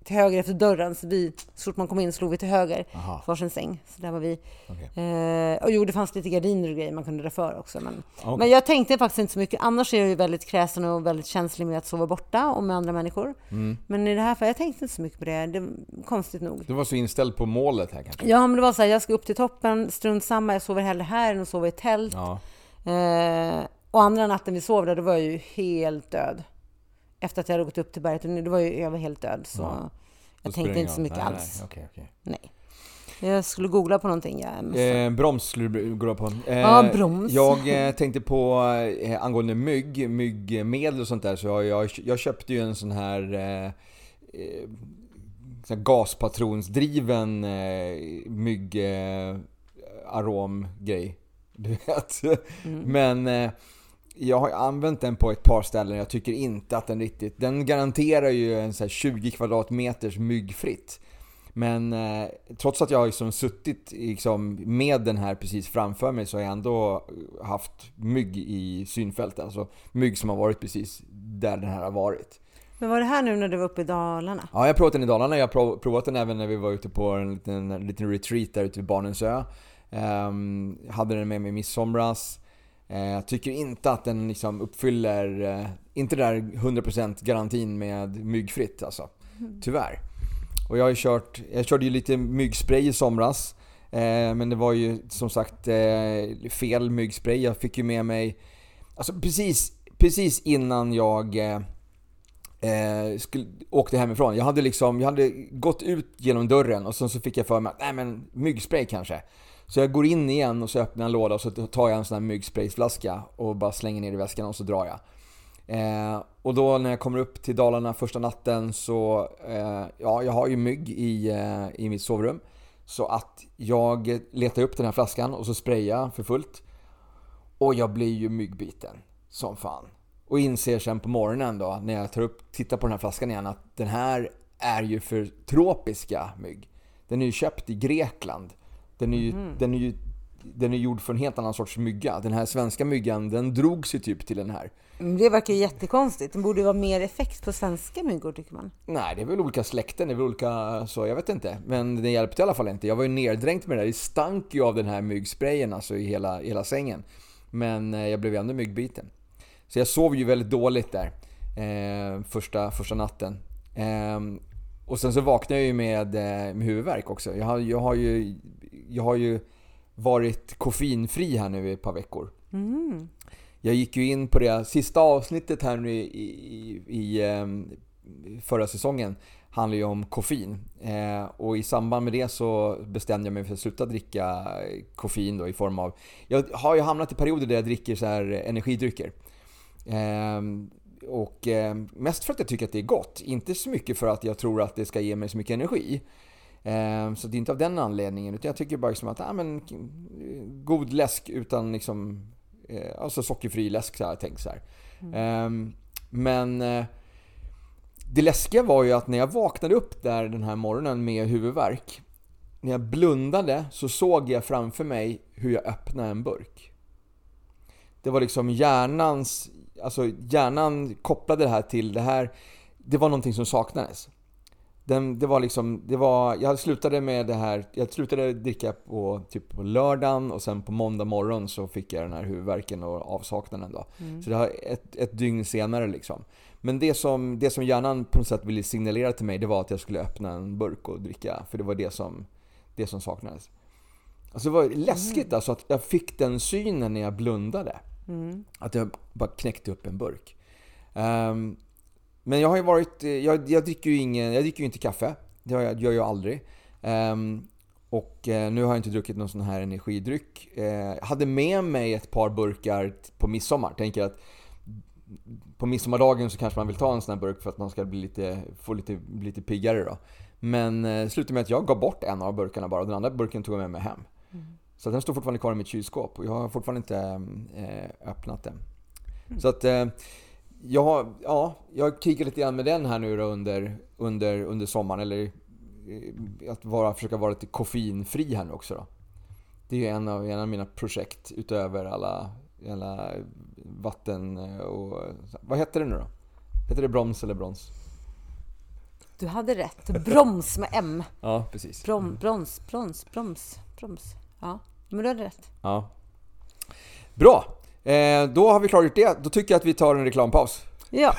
till höger efter dörren. Så, vi, så fort man kom in slog vi till höger, Aha. varsin säng. Så där var vi. Okay. Eh, och jo, det fanns lite gardiner och grejer man kunde dra för också. Men, okay. men jag tänkte faktiskt inte så mycket. Annars är jag ju väldigt kräsen och väldigt känslig med att sova borta och med andra människor. Mm. Men i det här fallet, jag tänkte inte så mycket på det. det konstigt nog. Du var så inställd på målet här kanske? Ja, men det var så här, jag ska upp till toppen, strunt samma. Jag sover hellre här än att sova i tält. Ja. Eh, och andra natten vi sov där, då var jag ju helt död efter att jag hade gått upp till berget. Det var ju, jag var helt död. Så ja. jag tänkte inte så mycket nej, alls. Nej, okay, okay. nej. Jag skulle googla på någonting. Ja, eh, broms skulle du googla på. Eh, ja, broms. Jag eh, tänkte på eh, angående mygg, myggmedel och sånt där. Så jag, jag, jag köpte ju en sån här eh, eh sån gaspatronsdriven eh, myggaromgrej. Du vet. Mm. Men jag har använt den på ett par ställen. Jag tycker inte att den riktigt... Den garanterar ju en så 20 kvadratmeters myggfritt. Men eh, trots att jag har liksom suttit liksom, med den här precis framför mig så har jag ändå haft mygg i synfältet. Alltså mygg som har varit precis där den här har varit. Men var det här nu när du var uppe i Dalarna? Ja, jag har provat den i Dalarna. Jag har provat den även när vi var ute på en liten, en liten retreat där ute vid Barnensö. Um, hade den med mig i midsomras. Uh, jag tycker inte att den liksom uppfyller, uh, inte där 100% garantin med myggfritt alltså. Mm. Tyvärr. Och jag har kört, jag körde ju lite myggspray i somras. Uh, men det var ju som sagt fel myggspray. Jag fick ju med mig, alltså precis, precis innan jag eh, skulle, åkte hemifrån. Jag hade liksom, jag hade gått ut genom dörren och sen så fick jag för mig att, nej men myggspray kanske. Så jag går in igen och så öppnar jag en låda och så tar jag en sån här myggsprayflaska och bara slänger ner i väskan och så drar jag. Eh, och då när jag kommer upp till Dalarna första natten så, eh, ja jag har ju mygg i, eh, i mitt sovrum. Så att jag letar upp den här flaskan och så sprayar jag för fullt. Och jag blir ju myggbiten som fan. Och inser sen på morgonen då, när jag tar upp, tittar på den här flaskan igen, att den här är ju för tropiska mygg. Den är ju köpt i Grekland. Den är ju, mm. den är ju den är gjord för en helt annan sorts mygga. Den här svenska myggan, den drog sig typ till den här. Det verkar jättekonstigt. Den borde vara mer effekt på svenska myggor tycker man. Nej, det är väl olika släkten, det är väl olika så, jag vet inte. Men det hjälpte i alla fall inte. Jag var ju neddränkt med det där. Det stank ju av den här myggsprayen alltså i hela, hela sängen. Men eh, jag blev ändå myggbiten. Så jag sov ju väldigt dåligt där eh, första, första natten. Eh, och sen så vaknade jag ju med, eh, med huvudvärk också. Jag har, jag, har ju, jag har ju varit koffeinfri här nu i ett par veckor. Mm. Jag gick ju in på det sista avsnittet här nu i, i, i ehm, förra säsongen handlar ju om koffein. Eh, och i samband med det så bestämde jag mig för att sluta dricka koffein då i form av... Jag har ju hamnat i perioder där jag dricker så här energidrycker. Ehm, och ehm, mest för att jag tycker att det är gott, inte så mycket för att jag tror att det ska ge mig så mycket energi. Ehm, så det är inte av den anledningen, utan jag tycker bara liksom att, ja men god läsk utan liksom, eh, alltså sockerfri läsk så här, tänkt så mm. Men eh, det läskiga var ju att när jag vaknade upp där den här morgonen med huvudvärk, när jag blundade så såg jag framför mig hur jag öppnade en burk. Det var liksom hjärnans alltså hjärnan kopplade det här till det här, det var någonting som saknades. Den, det var liksom, det var, jag slutade med det här, jag slutade dricka på, typ på lördagen och sen på måndag morgon så fick jag den här huvudvärken och avsaknaden då. Mm. Så det var ett, ett dygn senare liksom. Men det som, det som hjärnan på något sätt ville signalera till mig det var att jag skulle öppna en burk och dricka, för det var det som, det som saknades. Alltså det var läskigt mm. alltså att jag fick den synen när jag blundade. Mm. Att jag bara knäckte upp en burk. Um, men jag har ju varit, jag, jag, dricker ju ingen, jag dricker inte kaffe. Det gör jag, gör jag aldrig. Um, och eh, nu har jag inte druckit någon sån här energidryck. Eh, jag hade med mig ett par burkar på midsommar. Tänker att på midsommardagen så kanske man vill ta en sån här burk för att man ska bli lite, få lite, bli lite piggare då. Men eh, slutade med att jag gav bort en av burkarna bara och den andra burken tog jag med mig hem. Mm. Så den står fortfarande kvar i mitt kylskåp och jag har fortfarande inte öppnat den. Mm. Så att jag, ja, jag kikar lite grann med den här nu då under, under, under sommaren. Eller äh, att vara, försöka vara lite koffeinfri här nu också då. Det är ju en av, en av mina projekt utöver alla, alla vatten och... Vad heter det nu då? Heter det broms eller brons? Du hade rätt. Broms med M. Ja, precis. Brom, brons, brons, broms, broms. Ja, men du hade rätt. Ja. Bra! Eh, då har vi klargjort det. Då tycker jag att vi tar en reklampaus. Ja.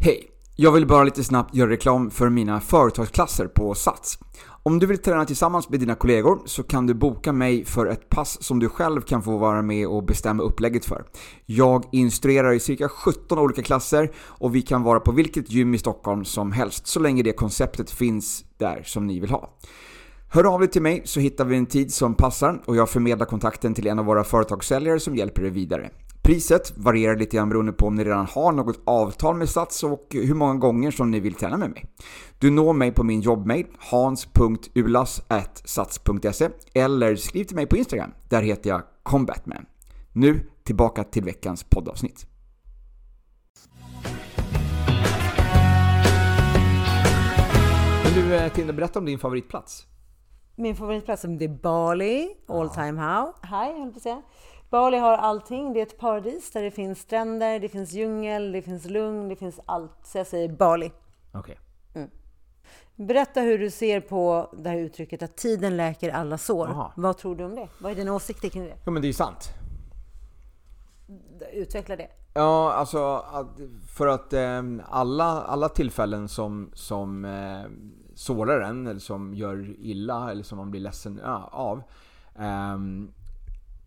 Hej! Jag vill bara lite snabbt göra reklam för mina företagsklasser på Sats. Om du vill träna tillsammans med dina kollegor så kan du boka mig för ett pass som du själv kan få vara med och bestämma upplägget för. Jag instruerar i cirka 17 olika klasser och vi kan vara på vilket gym i Stockholm som helst så länge det konceptet finns där som ni vill ha. Hör av dig till mig så hittar vi en tid som passar och jag förmedlar kontakten till en av våra företagssäljare som hjälper dig vidare. Priset varierar lite grann beroende på om ni redan har något avtal med Sats och hur många gånger som ni vill träna med mig. Du når mig på min jobbmail hans.ulas.sats.se eller skriv till mig på Instagram. Där heter jag combatman. Nu tillbaka till veckans poddavsnitt. Men du eh, Tinder, berätta om din favoritplats. Min favoritplats är Bali, all time high, höll på att säga. Bali har allting. Det är ett paradis där det finns stränder, det finns djungel, det finns lugn, det finns allt. Så jag säger Bali. Okej. Berätta hur du ser på det här uttrycket att tiden läker alla sår. Aha. Vad tror du om det? Vad är dina åsikter kring det? Ja men det är ju sant. Utveckla det. Ja, alltså för att eh, alla, alla tillfällen som, som eh, sårar en eller som gör illa eller som man blir ledsen av ehm,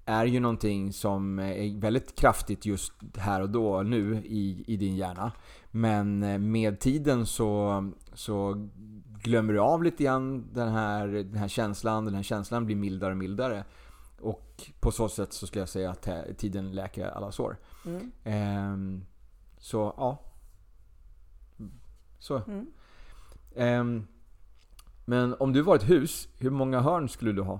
är ju någonting som är väldigt kraftigt just här och då, nu i, i din hjärna. Men eh, med tiden så, så glömmer du av lite grann den här, den här känslan. Den här känslan blir mildare och mildare. Och på så sätt så ska jag säga att eh, tiden läker alla sår. Mm. Ehm, så ja. Så. Mm. Ehm, men om du var ett hus, hur många hörn skulle du ha?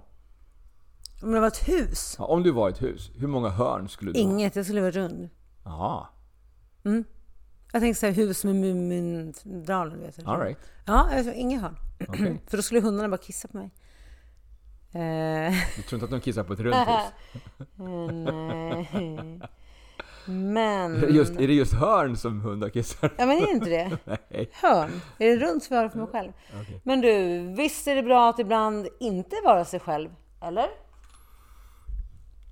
Om det var ett hus? Ja, om du var ett hus, hur många hörn skulle du Inget, jag skulle vara rund. ha? Mm. Jag tänkte säga hus med Mumindalen. Vet du. Ja, alright. Ja, alltså, inga hörn. Okej. För då skulle hundarna bara kissa på mig. Eh, Du tror inte att de kissar på ett runt hus? nej. Men... Just, är det just hörn som hundar kissar? Ja, men är det inte det? Nej. Hörn. Är det runt svar för mig själv? Okej. Men du, visst är det bra att ibland inte vara sig själv? Eller?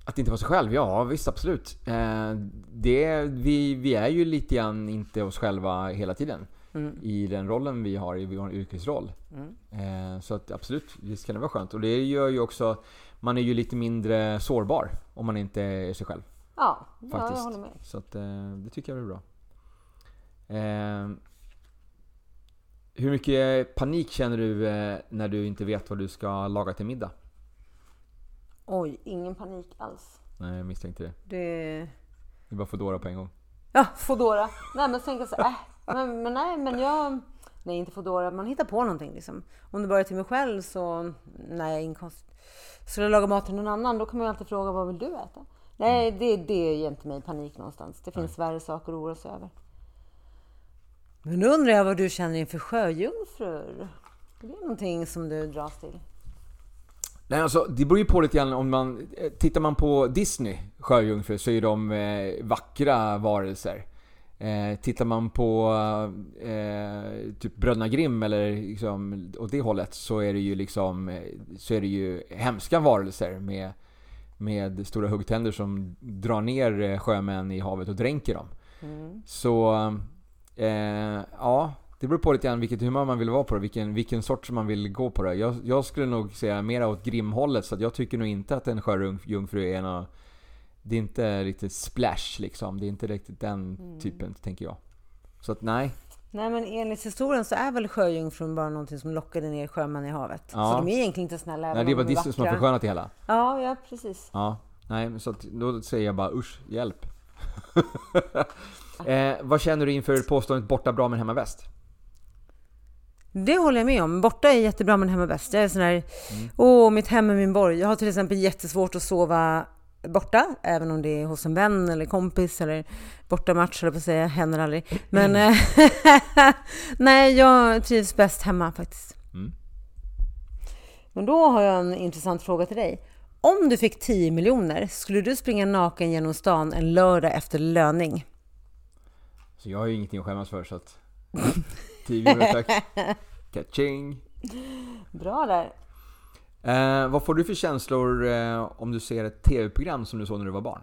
Att inte vara sig själv? Ja, visst absolut. Eh, det, vi, vi är ju lite grann inte oss själva hela tiden. Mm. I den rollen vi har i vår yrkesroll. Mm. Eh, så att absolut, visst kan det vara skönt. Och det gör ju också, man är ju lite mindre sårbar om man inte är sig själv. Ja, ja jag Faktiskt. håller med. Så att, eh, det tycker jag är bra. Eh, hur mycket panik känner du eh, när du inte vet vad du ska laga till middag? Oj, ingen panik alls. Nej, jag misstänkte det. Det... Det bara Foodora på en gång. Ja, Foodora. Nej, men tänka så äh, men, men nej, men jag... Nej, inte Foodora. Man hittar på någonting liksom. Om det bara är till mig själv så... Nej, inkomst. Skulle jag laga mat till någon annan, då kommer jag alltid fråga vad vill du äta? Nej, det, det ger inte mig panik någonstans. Det finns värre saker att oroa sig över. Men nu undrar jag vad du känner inför sjöjungfrur? Är det någonting som du dras till? Nej, alltså, det beror ju på lite grann om man... eh, Tittar man på Disney, sjöjungfrur, så är de eh, vackra varelser. Eh, tittar man på eh, typ Bröderna Grimm eller liksom åt det hållet så är det ju liksom eh, så är det ju hemska varelser med, med stora huggtänder som drar ner eh, sjömän i havet och dränker dem. Så eh, ja, det beror på lite grann vilket humör man vill vara på vilken, vilken sort som man vill gå på det. Jag, jag skulle nog säga mera åt Grimm-hållet så att jag tycker nog inte att en sjöjungfru är något det är inte riktigt splash liksom. Det är inte riktigt den typen, tänker jag. Så att nej. Nej, men enligt historien så är väl sjöjungfrun bara någonting som lockade ner sjömän i havet. Ja. Så de är egentligen inte snälla Nej, det är Disney som har förskönat det hela. Ja, ja precis. Ja. Nej, så att, då säger jag bara usch, hjälp. eh, vad känner du inför påståendet borta bra men hemma bäst? Det håller jag med om. Borta är jättebra men hemma bäst. Jag är sån här, Mm. åh mitt hem är min borg. Jag har till exempel jättesvårt att sova borta, även om det är hos en vän eller kompis eller bortamatch, eller på att säga, händer aldrig. Men eh, nej, jag trivs bäst hemma faktiskt. Mm. Men då har jag en intressant fråga till dig. Om du fick 10 miljoner, skulle du springa naken genom stan en lördag efter löning? Så jag har ju ingenting att skämmas för så att... 10 miljoner tack. Catching. Bra där. Eh, vad får du för känslor eh, om du ser ett TV-program som du såg när du var barn?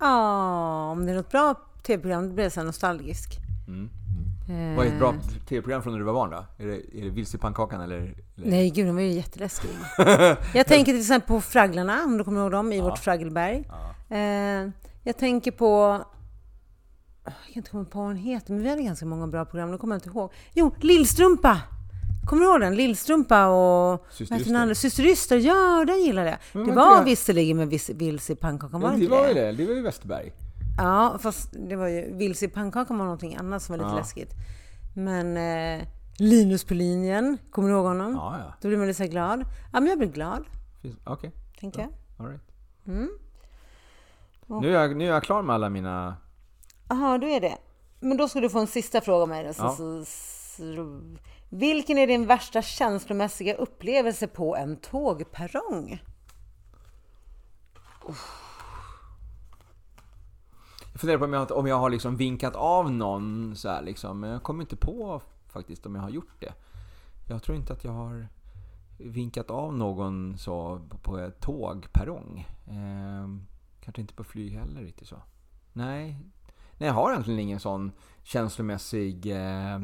Ja, om det är något bra tv-program då blir jag så här nostalgisk. Mm. Eh, Vad är ett bra tv-program från när du var barn då? Är det, är det Vilse i pannkakan eller? eller? Nej, gud, de var ju jätteläskiga. jag tänker till exempel på Fragglarna, om du kommer ihåg dem, i vårt Fraggelberg. Eh, jag tänker på... Jag kan inte komma på vad den heter, men vi hade ganska många bra program. Nu kommer jag inte ihåg. Jo, Lillstrumpa! Kommer du ihåg den? Lillstrumpa och... Syster Yster. ja den gillade jag. Men det var det- visserligen med Vilse i pannkakan, var Ja, det inte var det? det, det var ju Westerberg. Ja, fast det var ju... Vilse i pannkakan var någonting annat som var lite Ja. läskigt. Men eh, Linus på linjen, kommer du ihåg honom? Ja, ja. Då blir man lite så glad. Ja, men jag blir glad, Okej, tänker jag. all right. Mm. Nu, är jag, nu är jag klar med alla mina... Jaha, då är det. Men då ska du få en sista fråga av mig då, så, Ja. så vilken är din värsta känslomässiga upplevelse på en tågperrong? Jag funderar på om jag, om jag har liksom vinkat av någon så här liksom, men jag kommer inte på faktiskt om jag har gjort det. Jag tror inte att jag har vinkat av någon så på ett tågperrong. Eh, kanske inte på flyg heller riktigt så. Nej, Nej jag har egentligen ingen sån känslomässig... Eh,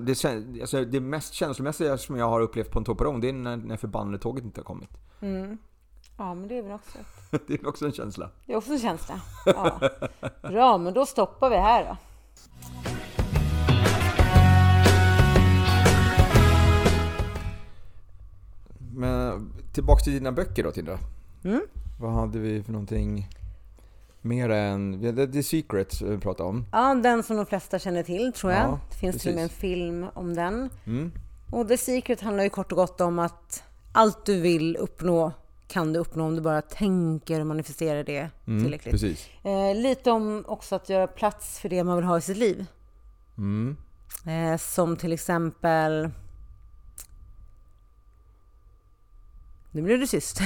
det, alltså det mest känslomässiga som jag har upplevt på en tågperrong det är när, när förbannade tåget inte har kommit. Mm. Ja, men det är väl också Det är också en känsla. Det är också en känsla. Ja. Bra, men då stoppar vi här då. Men tillbaks till dina böcker då Tindra. Mm. Vad hade vi för någonting mer än The Secret vi pratade om? Ja, den som de flesta känner till tror jag. Ja, det finns precis. till och med en film om den. Mm. Och The Secret handlar ju kort och gott om att allt du vill uppnå kan du uppnå om du bara tänker och manifesterar det mm, tillräckligt. Precis. Eh, lite om också att göra plats för det man vill ha i sitt liv. Mm. Eh, som till exempel... Nu blev det tyst.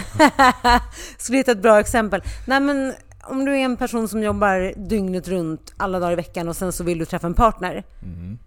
Skulle hitta ett bra exempel. Nej men om du är en person som jobbar dygnet runt alla dagar i veckan och sen så vill du träffa en partner. Mm.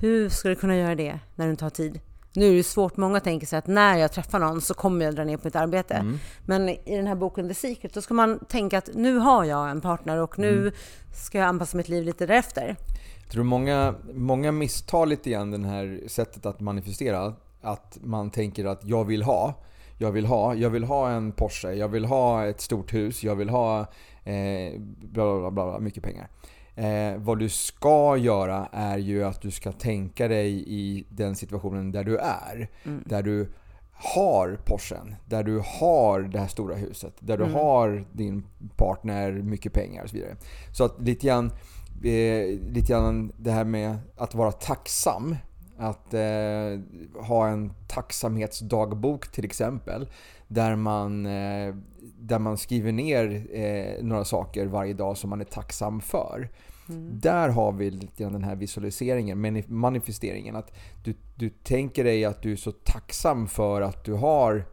Hur ska du kunna göra det när du inte har tid? Nu är det svårt, många tänker sig att när jag träffar någon så kommer jag dra ner på mitt arbete. Mm. Men i den här boken The Secret, då ska man tänka att nu har jag en partner och nu mm. ska jag anpassa mitt liv lite därefter. Jag tror många, många misstar lite grann det här sättet att manifestera. Att man tänker att jag vill ha, jag vill ha, jag vill ha en Porsche, jag vill ha ett stort hus, jag vill ha eh, bla, bla, bla, bla, mycket pengar. Eh, vad du ska göra är ju att du ska tänka dig i den situationen där du är. Mm. Där du har Porschen, där du har det här stora huset, där du mm. har din partner, mycket pengar och så vidare. Så att lite grann, eh, lite grann det här med att vara tacksam. Att eh, ha en tacksamhetsdagbok till exempel. Där man, eh, där man skriver ner eh, några saker varje dag som man är tacksam för. Mm. Där har vi lite den här visualiseringen, manifesteringen. Att du, du tänker dig att du är så tacksam för att du har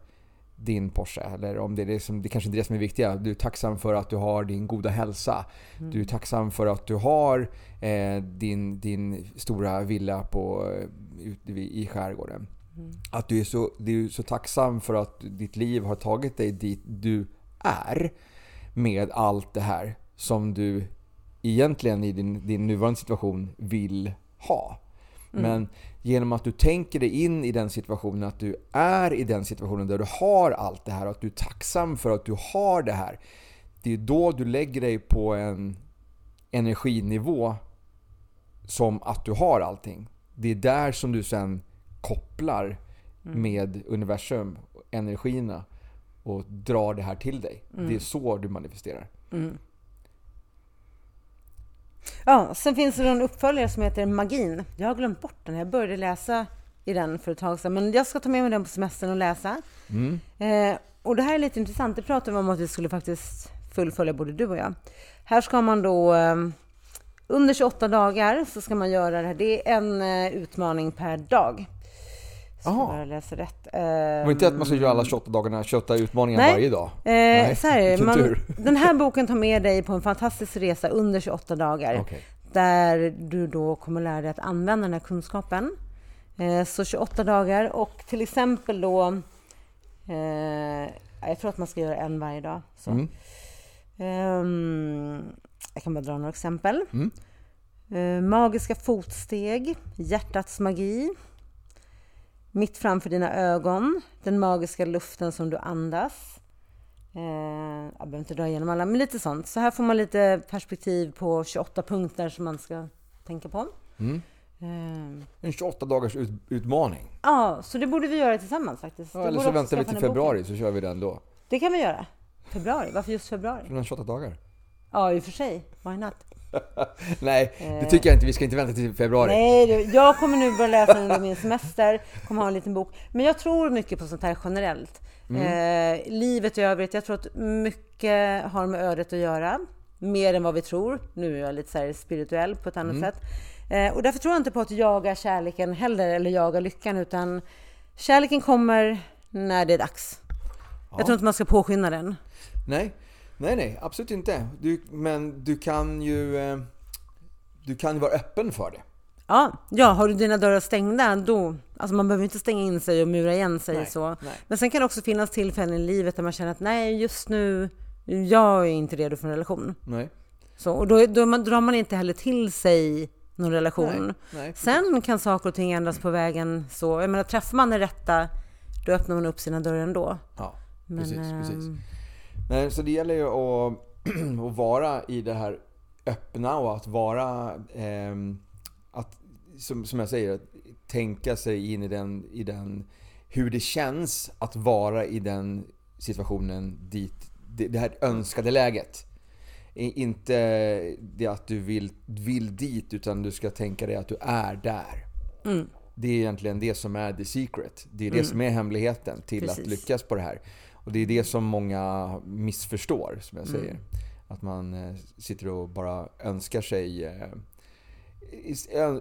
din Porsche. Eller om det är det, som, det kanske inte är det som är viktiga. Du är tacksam för att du har din goda hälsa. Mm. Du är tacksam för att du har eh, din, din stora villa på, ute i skärgården. Mm. Att du är, så, du är så tacksam för att ditt liv har tagit dig dit du är. Med allt det här som du egentligen i din, din nuvarande situation vill ha. Mm. Men genom att du tänker dig in i den situationen, att du är i den situationen där du har allt det här och att du är tacksam för att du har det här. Det är då du lägger dig på en energinivå som att du har allting. Det är där som du sen kopplar mm. med universum, energierna och drar det här till dig. Mm. Det är så du manifesterar. Mm. Ja, sen finns det en uppföljare som heter Magin. Jag har glömt bort den. Jag började läsa i den för ett tag sedan, men jag ska ta med mig den på semestern och läsa. Mm. Eh, och det här är lite intressant. Det pratade vi om att vi skulle faktiskt fullfölja, både du och jag. Här ska man då eh, under 28 dagar så ska man göra det här. Det är en eh, utmaning per dag. Ska jag läsa rätt. Det var inte att man ska göra alla 28 dagarna, 28 utmaningar Nej. varje dag? Eh, Nej, så här, man, den här boken tar med dig på en fantastisk resa under 28 dagar. Okay. Där du då kommer lära dig att använda den här kunskapen. Eh, så 28 dagar och till exempel då... Eh, jag tror att man ska göra en varje dag. Så. Mm. Um, jag kan bara dra några exempel. Mm. Uh, magiska fotsteg, hjärtats magi, mitt framför dina ögon, den magiska luften som du andas. Eh, jag behöver inte dra igenom alla, men lite sånt. Så här får man lite perspektiv på 28 punkter som man ska tänka på. Mm. Eh. En 28 dagars ut utmaning. Ja, så det borde vi göra tillsammans faktiskt. Ja, eller så väntar vi till februari boken. så kör vi den då. Det kan vi göra. Februari? Varför just februari? För den 28 dagar. Ja, i och för sig. Why not? Nej, det tycker jag inte. Vi ska inte vänta till februari. Nej, jag kommer nu börja läsa under min semester, kommer ha en liten bok. Men jag tror mycket på sånt här generellt. Mm. Eh, livet i övrigt, jag tror att mycket har med ödet att göra. mer än vad vi tror. Nu är jag lite så spirituell på ett annat sätt. Eh, och därför tror jag inte på att jaga kärleken heller, eller jaga lyckan, utan kärleken kommer när det är dags. Jag tror inte man ska påskynda den. Nej, nej, nej, absolut inte. Du, men du kan ju eh, du kan ju vara öppen för det. Ja, ja, har du dina dörrar stängda, då... Alltså man behöver inte stänga in sig och mura igen sig Nej, så. nej. Men sen kan det också finnas tillfällen i livet där man känner att nej, just nu, jag är inte redo för en relation. Nej. Så, och då, då drar man inte heller till sig någon relation. Nej, nej, Sen kan saker och ting ändras på vägen. Så, jag menar, träffar man den rätta, då öppnar man upp sina dörrar ändå. Ja, Men, precis, precis. Nej, så det gäller ju att, att vara i det här öppna och att vara, ehm, att, som, som jag säger, att tänka sig in i den, i den, hur det känns att vara i den situationen dit, det, det här önskade läget. Inte det att du vill, vill dit, utan du ska tänka dig att du är där. mm, Det är egentligen det som är the secret. Det är det som är hemligheten till att Precis. lyckas på det här. Och det är det som många missförstår, som jag säger. Mm. Att man eh, sitter och bara önskar sig... eh,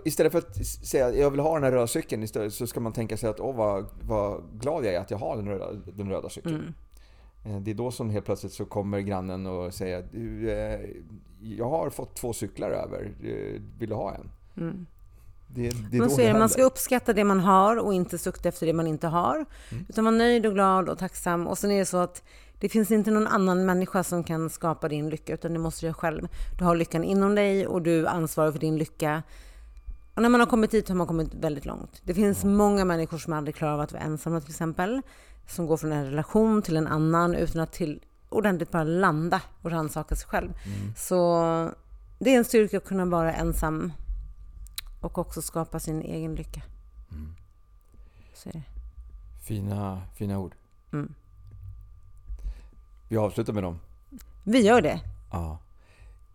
Istället för att säga att jag vill ha den här röda cykeln, istället så ska man tänka sig att åh vad, vad glad jag är att jag har den röda, den röda cykeln. mm. Eh, Det är då som helt plötsligt så kommer grannen och säger du, jag har fått två cyklar över, vill du ha en? Mm. Det, det Man, det, man ska uppskatta det man har och inte sukta efter det man inte har. Mm. Utan vara nöjd och glad och tacksam. Och sen är det så att det finns inte någon annan människa som kan skapa din lycka, utan det måste du göra själv. Du har lyckan inom dig och du ansvarar för din lycka. Och när man har kommit dit har man kommit väldigt långt. Det finns många människor som aldrig klarar av att vara ensamma till exempel. Som går från en relation till en annan utan att till ordentligt bara landa och rannsaka sig själv. Så det är en styrka att kunna vara ensam och också skapa sin egen lycka. Så är det. Fina, fina ord. Mm. Vi avslutar med dem. Vi gör det. Ja.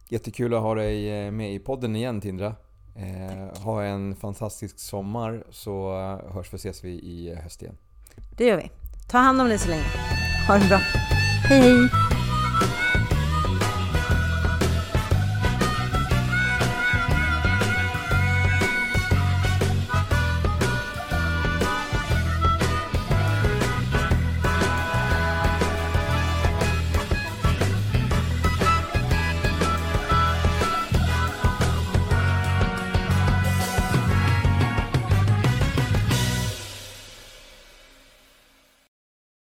Jättekul att ha dig eh, med i podden igen Tindra. Eh, ha en fantastisk sommar så eh, hörs vi ses vi i höst igen. Det gör vi. Ta hand om dig så länge. Ha det bra. Hej hej!